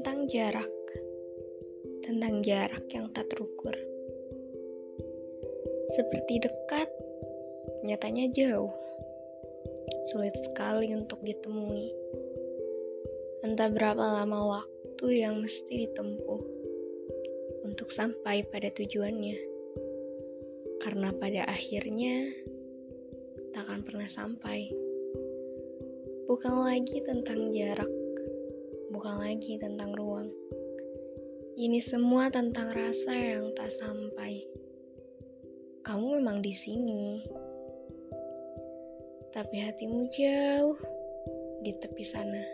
jarak, tentang jarak yang tak terukur. Seperti dekat, nyatanya jauh. Sulit sekali untuk ditemui. Entah berapa lama waktu yang mesti ditempuh untuk sampai pada tujuannya. Karena pada akhirnya takkan pernah sampai. Bukan lagi tentang lagi tentang ruang. Ini semua tentang rasa yang tak sampai. Kamu memang di sini, tapi hatimu jauh di tepi sana.